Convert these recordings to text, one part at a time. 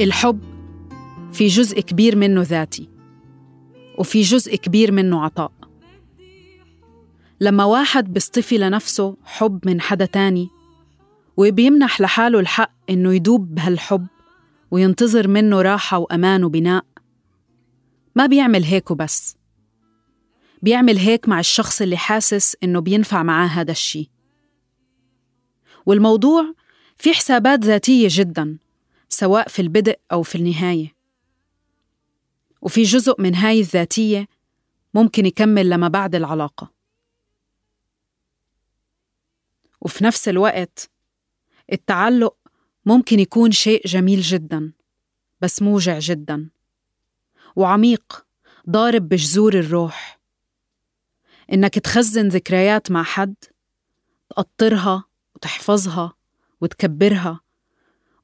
الحب في جزء كبير منه ذاتي وفي جزء كبير منه عطاء. لما واحد بيصطفي لنفسه حب من حدا تاني وبيمنح لحاله الحق إنه يدوب بهالحب وينتظر منه راحة وأمان وبناء ما بيعمل هيك وبس. بيعمل هيك مع الشخص اللي حاسس إنه بينفع معاه هذا الشي. والموضوع في حسابات ذاتية جدا. سواء في البدء أو في النهاية. وفي جزء من هاي الذاتية ممكن يكمل لما بعد العلاقة. وفي نفس الوقت التعلق ممكن يكون شيء جميل جدا بس موجع جدا. وعميق ضارب بجذور الروح. إنك تخزن ذكريات مع حد تقطرها وتحفظها وتكبرها.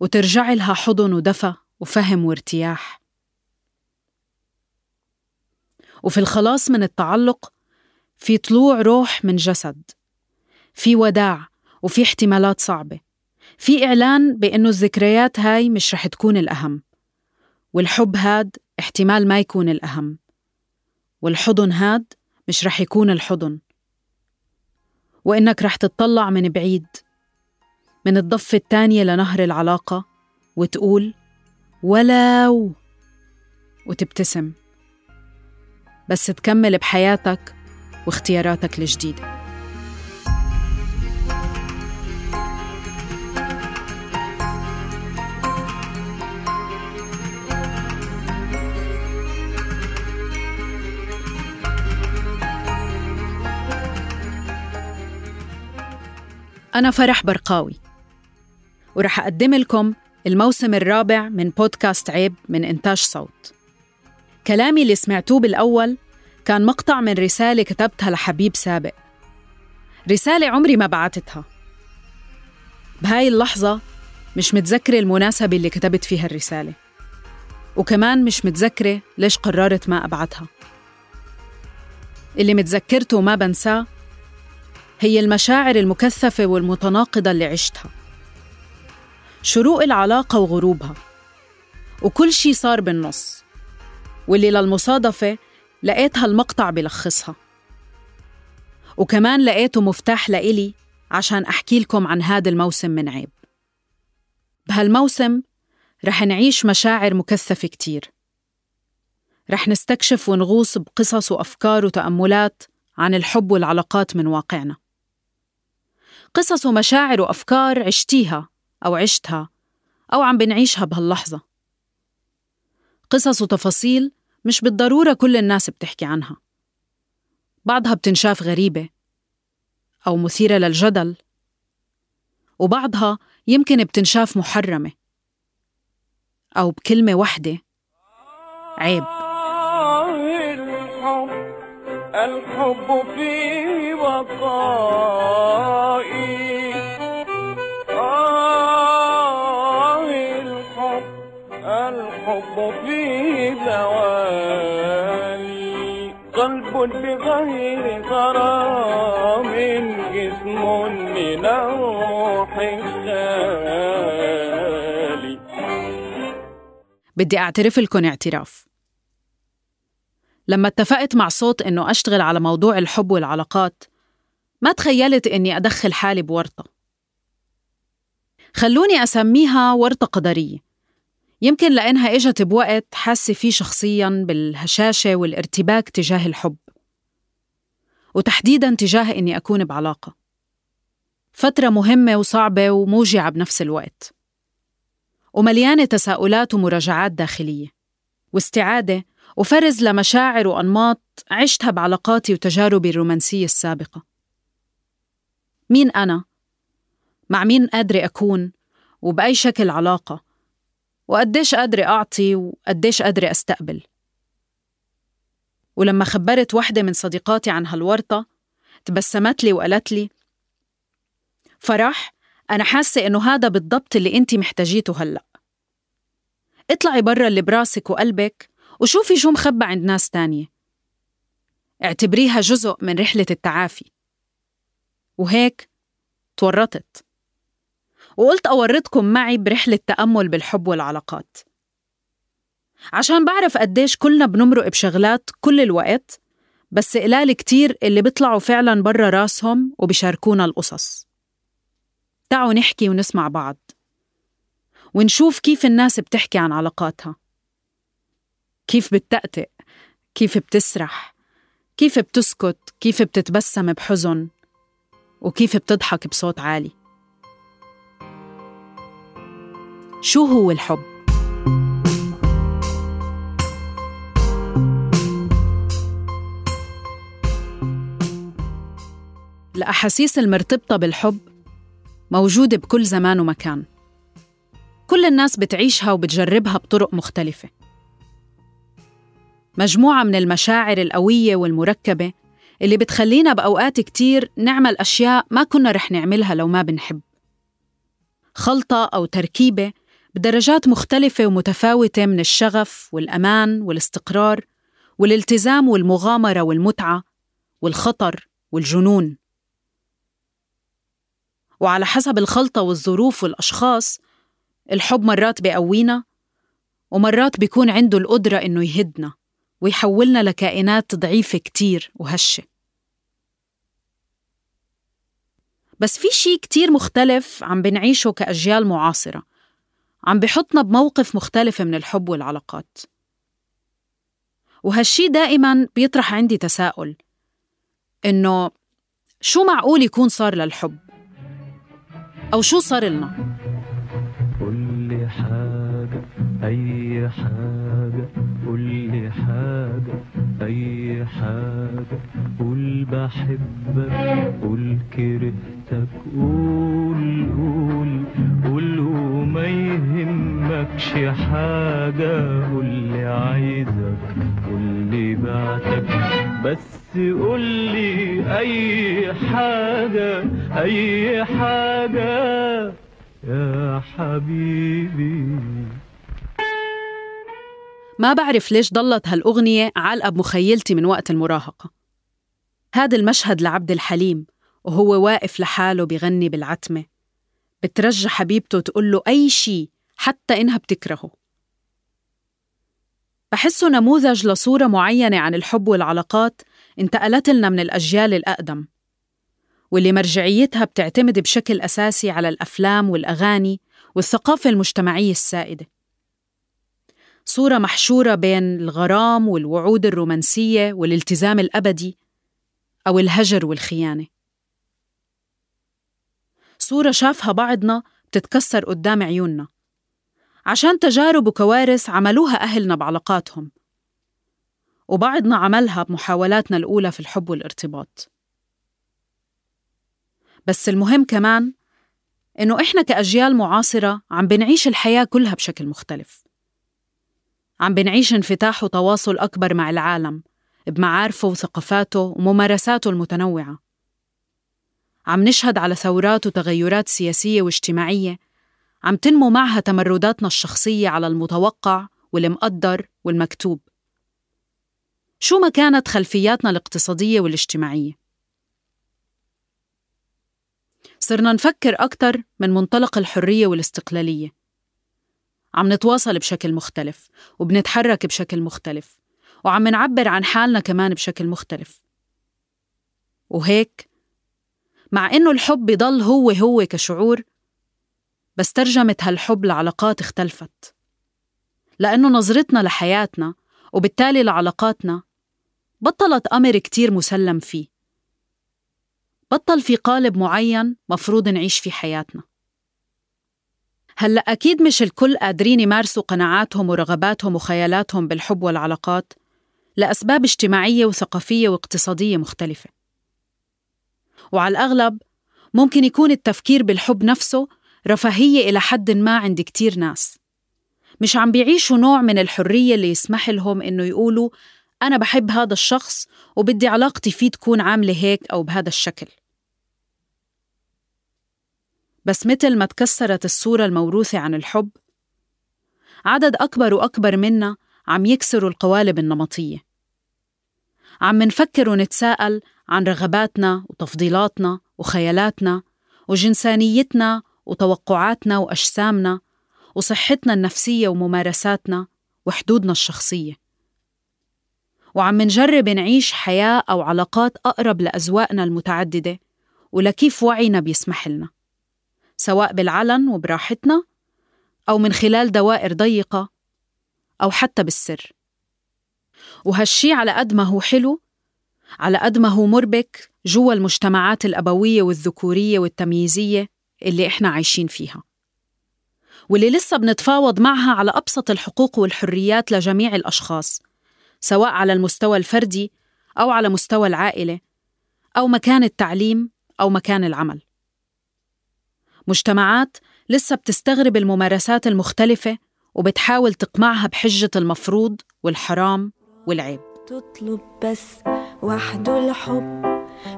وترجع لها حضن ودفى وفهم وارتياح. وفي الخلاص من التعلق في طلوع روح من جسد في وداع وفي احتمالات صعبة في إعلان بأنه الذكريات هاي مش رح تكون الأهم والحب هاد احتمال ما يكون الأهم والحضن هاد مش رح يكون الحضن. وإنك رح تطلع من بعيد من الضفة التانية لنهر العلاقة وتقول ولو وتبتسم. بس تكمل بحياتك واختياراتك الجديدة. أنا فرح برقاوي. ورح أقدم لكم الموسم الرابع من بودكاست عيب من إنتاج صوت. كلامي اللي سمعتوه بالأول كان مقطع من رسالة كتبتها لحبيب سابق. رسالة عمري ما بعتتها. بهاي اللحظة مش متذكرة المناسبة اللي كتبت فيها الرسالة. وكمان مش متذكرة ليش قررت ما أبعتها. اللي متذكرته وما بنساه هي المشاعر المكثفة والمتناقضة اللي عشتها. شروق العلاقة وغروبها. وكل شي صار بالنص. واللي للمصادفة لقيت هالمقطع بلخصها وكمان لقيته مفتاح لإلي عشان أحكي لكم عن هذا الموسم من عيب. بهالموسم رح نعيش مشاعر مكثفة كتير. رح نستكشف ونغوص بقصص وأفكار وتأملات عن الحب والعلاقات من واقعنا. قصص ومشاعر وأفكار عشتيها أو عشتها أو عم بنعيشها بهاللحظة. قصص وتفاصيل مش بالضرورة كل الناس بتحكي عنها. بعضها بتنشاف غريبة أو مثيرة للجدل وبعضها يمكن بتنشاف محرمة أو بكلمة وحدة. عيب. الحب الحب في بقائي بغير غرام جسم لنوح الخالي. بدي أعترف لكم اعتراف. لما اتفقت مع صوت إنه أشتغل على موضوع الحب والعلاقات ما تخيلت إني أدخل حالي بورطة. خلوني أسميها ورطة قدرية. يمكن لأنها إجت بوقت حاسة فيه شخصياً بالهشاشة والارتباك تجاه الحب. وتحديداً تجاه إني أكون بعلاقة فترة مهمة وصعبة وموجعة بنفس الوقت ومليانة تساؤلات ومراجعات داخلية واستعادة وفرز لمشاعر وأنماط عشتها بعلاقاتي وتجاربي الرومانسية السابقة مين أنا؟ مع مين قادرة أكون؟ وبأي شكل علاقة؟ وقديش قادرة أعطي وقديش قادرة أستقبل ولما خبرت وحدة من صديقاتي عن هالورطة تبسمت لي وقالت لي فرح أنا حاسة إنه هذا بالضبط اللي أنت محتاجيته هلأ. اطلعي برا اللي براسك وقلبك وشوفي شو مخبى عند ناس تانية. اعتبريها جزء من رحلة التعافي. وهيك تورطت. وقلت أورطكم معي برحلة تأمل بالحب والعلاقات. عشان بعرف قديش كلنا بنمرق بشغلات كل الوقت بس قلال كتير اللي بيطلعوا فعلا برا راسهم وبيشاركونا القصص. تعوا نحكي ونسمع بعض ونشوف كيف الناس بتحكي عن علاقاتها. كيف بتتأتئ كيف بتسرح كيف بتسكت كيف بتتبسم بحزن وكيف بتضحك بصوت عالي. شو هو الحب؟ الأحاسيس المرتبطة بالحب موجودة بكل زمان ومكان. كل الناس بتعيشها وبتجربها بطرق مختلفة. مجموعة من المشاعر القوية والمركبة اللي بتخلينا بأوقات كتير نعمل أشياء ما كنا رح نعملها لو ما بنحب. خلطة أو تركيبة بدرجات مختلفة ومتفاوتة من الشغف والأمان والاستقرار والالتزام والمغامرة والمتعة والخطر والجنون. وعلى حسب الخلطة والظروف والأشخاص الحب مرات بيقوينا ومرات بيكون عنده القدرة إنه يهدنا ويحولنا لكائنات ضعيفة كتير وهشة. بس في شي كتير مختلف عم بنعيشه كأجيال معاصرة عم بحطنا بموقف مختلف من الحب والعلاقات. وهالشي دائما بيطرح عندي تساؤل إنه شو معقول يكون صار للحب؟ أو شو صار لنا؟ كل حاجة أي حاجة. كل حاجة أي حاجة. قول بحبك قول كرهتك. قول قول قول وما يهمكش حاجة. قول لي عايزك قول لي بعتك. بس قول لي أي حاجة أي حاجة. يا حبيبي. ما بعرف ليش ضلت هالأغنية علقة بمخيلتي من وقت المراهقة. هذا المشهد لعبد الحليم وهو واقف لحاله بغني بالعتمة. بترجى حبيبته تقول له أي شي حتى إنها بتكرهه. بحسه نموذج لصورة معينة عن الحب والعلاقات انتقلت لنا من الأجيال الأقدم واللي مرجعيتها بتعتمد بشكل أساسي على الأفلام والأغاني والثقافة المجتمعية السائدة. صورة محشورة بين الغرام والوعود الرومانسية والالتزام الأبدي أو الهجر والخيانة. صورة شافها بعضنا بتتكسر قدام عيوننا. عشان تجارب وكوارث عملوها أهلنا بعلاقاتهم. وبعضنا عملها بمحاولاتنا الأولى في الحب والارتباط. بس المهم كمان إنه إحنا كأجيال معاصرة عم بنعيش الحياة كلها بشكل مختلف. عم بنعيش انفتاح وتواصل أكبر مع العالم بمعارفه وثقافاته وممارساته المتنوعة. عم نشهد على ثورات وتغيرات سياسية واجتماعية عم تنمو معها تمرداتنا الشخصية على المتوقع والمقدر والمكتوب. شو ما كانت خلفياتنا الاقتصادية والاجتماعية. صرنا نفكر أكتر من منطلق الحرية والاستقلالية. عم نتواصل بشكل مختلف وبنتحرك بشكل مختلف وعم نعبر عن حالنا كمان بشكل مختلف. وهيك مع إنه الحب بضل هو هو كشعور بس ترجمة هالحب لعلاقات اختلفت. لأنه نظرتنا لحياتنا وبالتالي لعلاقاتنا بطلت أمر كتير مسلم فيه. بطل في قالب معين مفروض نعيش في حياتنا. هلأ أكيد مش الكل قادرين يمارسوا قناعاتهم ورغباتهم وخيالاتهم بالحب والعلاقات لأسباب اجتماعية وثقافية واقتصادية مختلفة. وعلى الأغلب ممكن يكون التفكير بالحب نفسه رفاهية إلى حد ما عند كتير ناس. مش عم بيعيشوا نوع من الحرية اللي يسمح لهم إنه يقولوا أنا بحب هذا الشخص وبدي علاقتي فيه تكون عاملة هيك أو بهذا الشكل. بس مثل ما تكسرت الصورة الموروثة عن الحب عدد أكبر وأكبر منا عم يكسروا القوالب النمطية. عم نفكر ونتساءل عن رغباتنا وتفضيلاتنا وخيالاتنا وجنسانيتنا وتوقعاتنا وأجسامنا وصحتنا النفسية وممارساتنا وحدودنا الشخصية. وعم نجرب نعيش حياة أو علاقات أقرب لأذواقنا المتعددة ولكيف وعينا بيسمح لنا سواء بالعلن وبراحتنا أو من خلال دوائر ضيقة أو حتى بالسر. وهالشي على قد ما هو حلو على قد ما هو مربك جوا المجتمعات الأبوية والذكورية والتمييزية اللي إحنا عايشين فيها. واللي لسه بنتفاوض معها على أبسط الحقوق والحريات لجميع الأشخاص سواء على المستوى الفردي أو على مستوى العائلة أو مكان التعليم أو مكان العمل. مجتمعات لسه بتستغرب الممارسات المختلفة وبتحاول تقمعها بحجة المفروض والحرام والعيب. تطلب بس وحده الحب.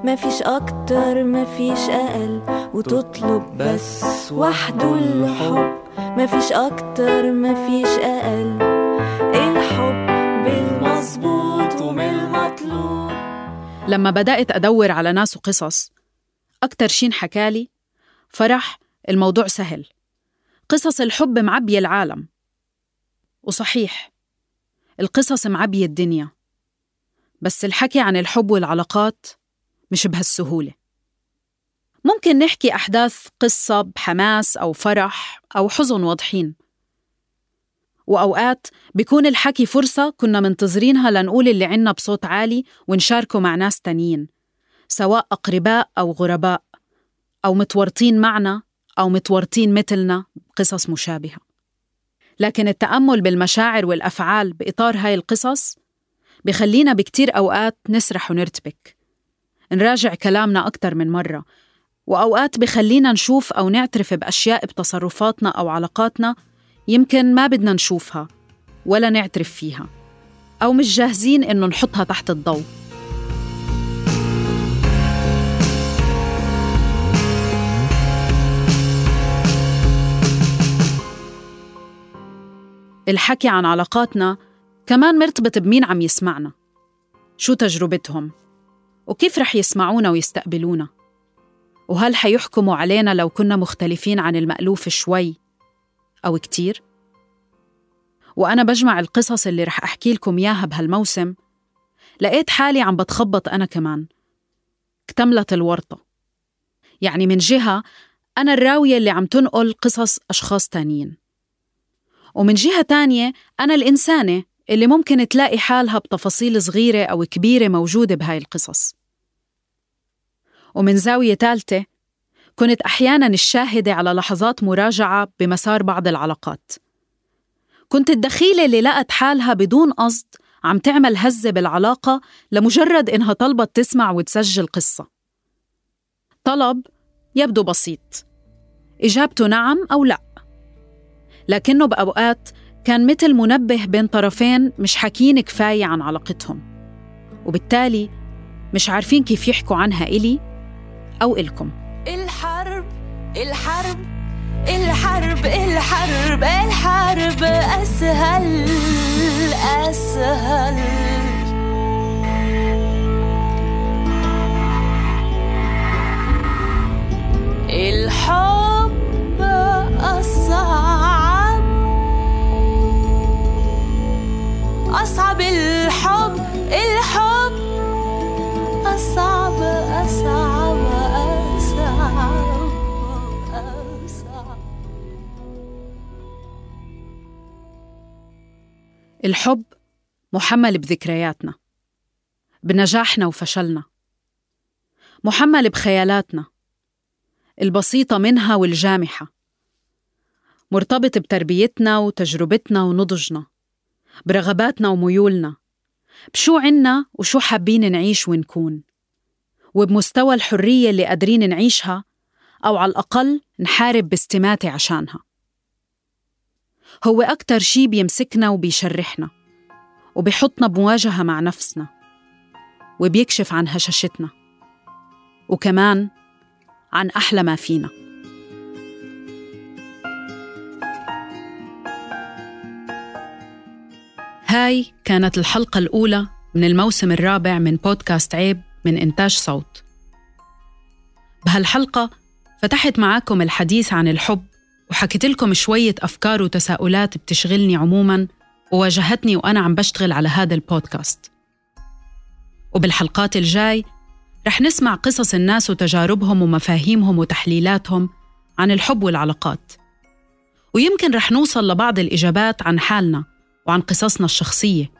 ما فيش أكتر ما فيش أقل. وتطلب بس وحده الحب. ما فيش أكتر ما فيش أقل. الحب بالمظبوط وبالمطلوب. لما بدأت أدور على ناس وقصص أكتر شي انحكالي فرح الموضوع سهل. قصص الحب معبية العالم. وصحيح القصص معبية الدنيا. بس الحكي عن الحب والعلاقات مش بهالسهولة. ممكن نحكي أحداث قصة بحماس أو فرح أو حزن واضحين. وأوقات بيكون الحكي فرصة كنا منتظرينها لنقول اللي عنا بصوت عالي ونشاركه مع ناس تانيين سواء أقرباء أو غرباء أو متورطين معنا أو متورطين مثلنا بقصص مشابهة. لكن التأمل بالمشاعر والأفعال بإطار هاي القصص بخلينا بكتير أوقات نسرح ونرتبك. نراجع كلامنا أكتر من مرة. وأوقات بخلينا نشوف أو نعترف بأشياء بتصرفاتنا أو علاقاتنا يمكن ما بدنا نشوفها ولا نعترف فيها. أو مش جاهزين إنه نحطها تحت الضوء. الحكي عن علاقاتنا كمان مرتبط بمين عم يسمعنا. شو تجربتهم؟ وكيف رح يسمعونا ويستقبلونا؟ وهل حيحكموا علينا لو كنا مختلفين عن المألوف شوي أو كتير؟ وأنا بجمع القصص اللي رح أحكي لكم إياها بهالموسم. لقيت حالي عم بتخبط أنا كمان. اكتملت الورطة. يعني من جهة أنا الراوية اللي عم تنقل قصص أشخاص تانيين. ومن جهة تانية أنا الإنسانة اللي ممكن تلاقي حالها بتفاصيل صغيرة أو كبيرة موجودة بهاي القصص. ومن زاوية ثالثة كنت أحياناً الشاهدة على لحظات مراجعة بمسار بعض العلاقات. كنت الدخيلة اللي لقت حالها بدون قصد عم تعمل هزة بالعلاقة لمجرد إنها طلبت تسمع وتسجل قصة. طلب يبدو بسيط. إجابته نعم أو لأ. لكنه بأوقات كان مثل منبه بين طرفين مش حاكين كفاية عن علاقتهم. وبالتالي مش عارفين كيف يحكوا عنها إلي أو إلكم. الحرب الحرب الحرب الحرب الحرب أسهل أسهل. الحب أصعب الحب محمل بذكرياتنا بنجاحنا وفشلنا. محمل بخيالاتنا البسيطة منها والجامحة. مرتبط بتربيتنا وتجربتنا ونضجنا برغباتنا وميولنا. بشو عنا وشو حابين نعيش ونكون. وبمستوى الحرية اللي قادرين نعيشها أو على الأقل نحارب باستماتة عشانها. هو أكتر شي بيمسكنا وبيشرحنا وبيحطنا بمواجهة مع نفسنا وبيكشف عن هشاشتنا وكمان عن أحلى ما فينا. هاي كانت الحلقة الأولى من الموسم الرابع من بودكاست عيب من إنتاج صوت. بهالحلقة فتحت معاكم الحديث عن الحب وحكيت لكم شوية أفكار وتساؤلات بتشغلني عموماً وواجهتني وأنا عم بشتغل على هذا البودكاست. وبالحلقات الجاي رح نسمع قصص الناس وتجاربهم ومفاهيمهم وتحليلاتهم عن الحب والعلاقات. ويمكن رح نوصل لبعض الإجابات عن حالنا وعن قصصنا الشخصية.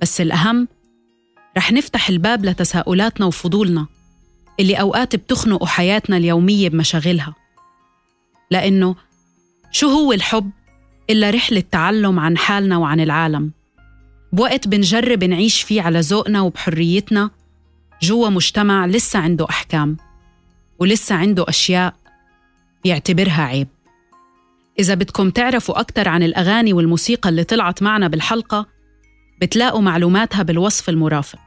بس الأهم رح نفتح الباب لتساؤلاتنا وفضولنا اللي أوقات بتخنق حياتنا اليومية بمشاغلها. لأنه شو هو الحب إلا رحلة تعلم عن حالنا وعن العالم؟ بوقت بنجرب نعيش فيه على ذوقنا وبحريتنا جوا مجتمع لسه عنده أحكام ولسه عنده أشياء بيعتبرها عيب. إذا بدكم تعرفوا أكثر عن الأغاني والموسيقى اللي طلعت معنا بالحلقة بتلاقوا معلوماتها بالوصف المرافق.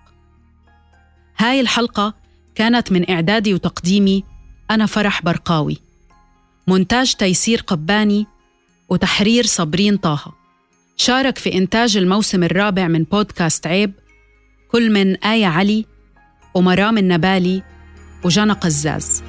هاي الحلقة كانت من إعدادي وتقديمي أنا فرح برقاوي. مونتاج تيسير قباني وتحرير صابرين طه. شارك في إنتاج الموسم الرابع من بودكاست عيب كل من آية علي ومرام النبالي وجنى قزاز.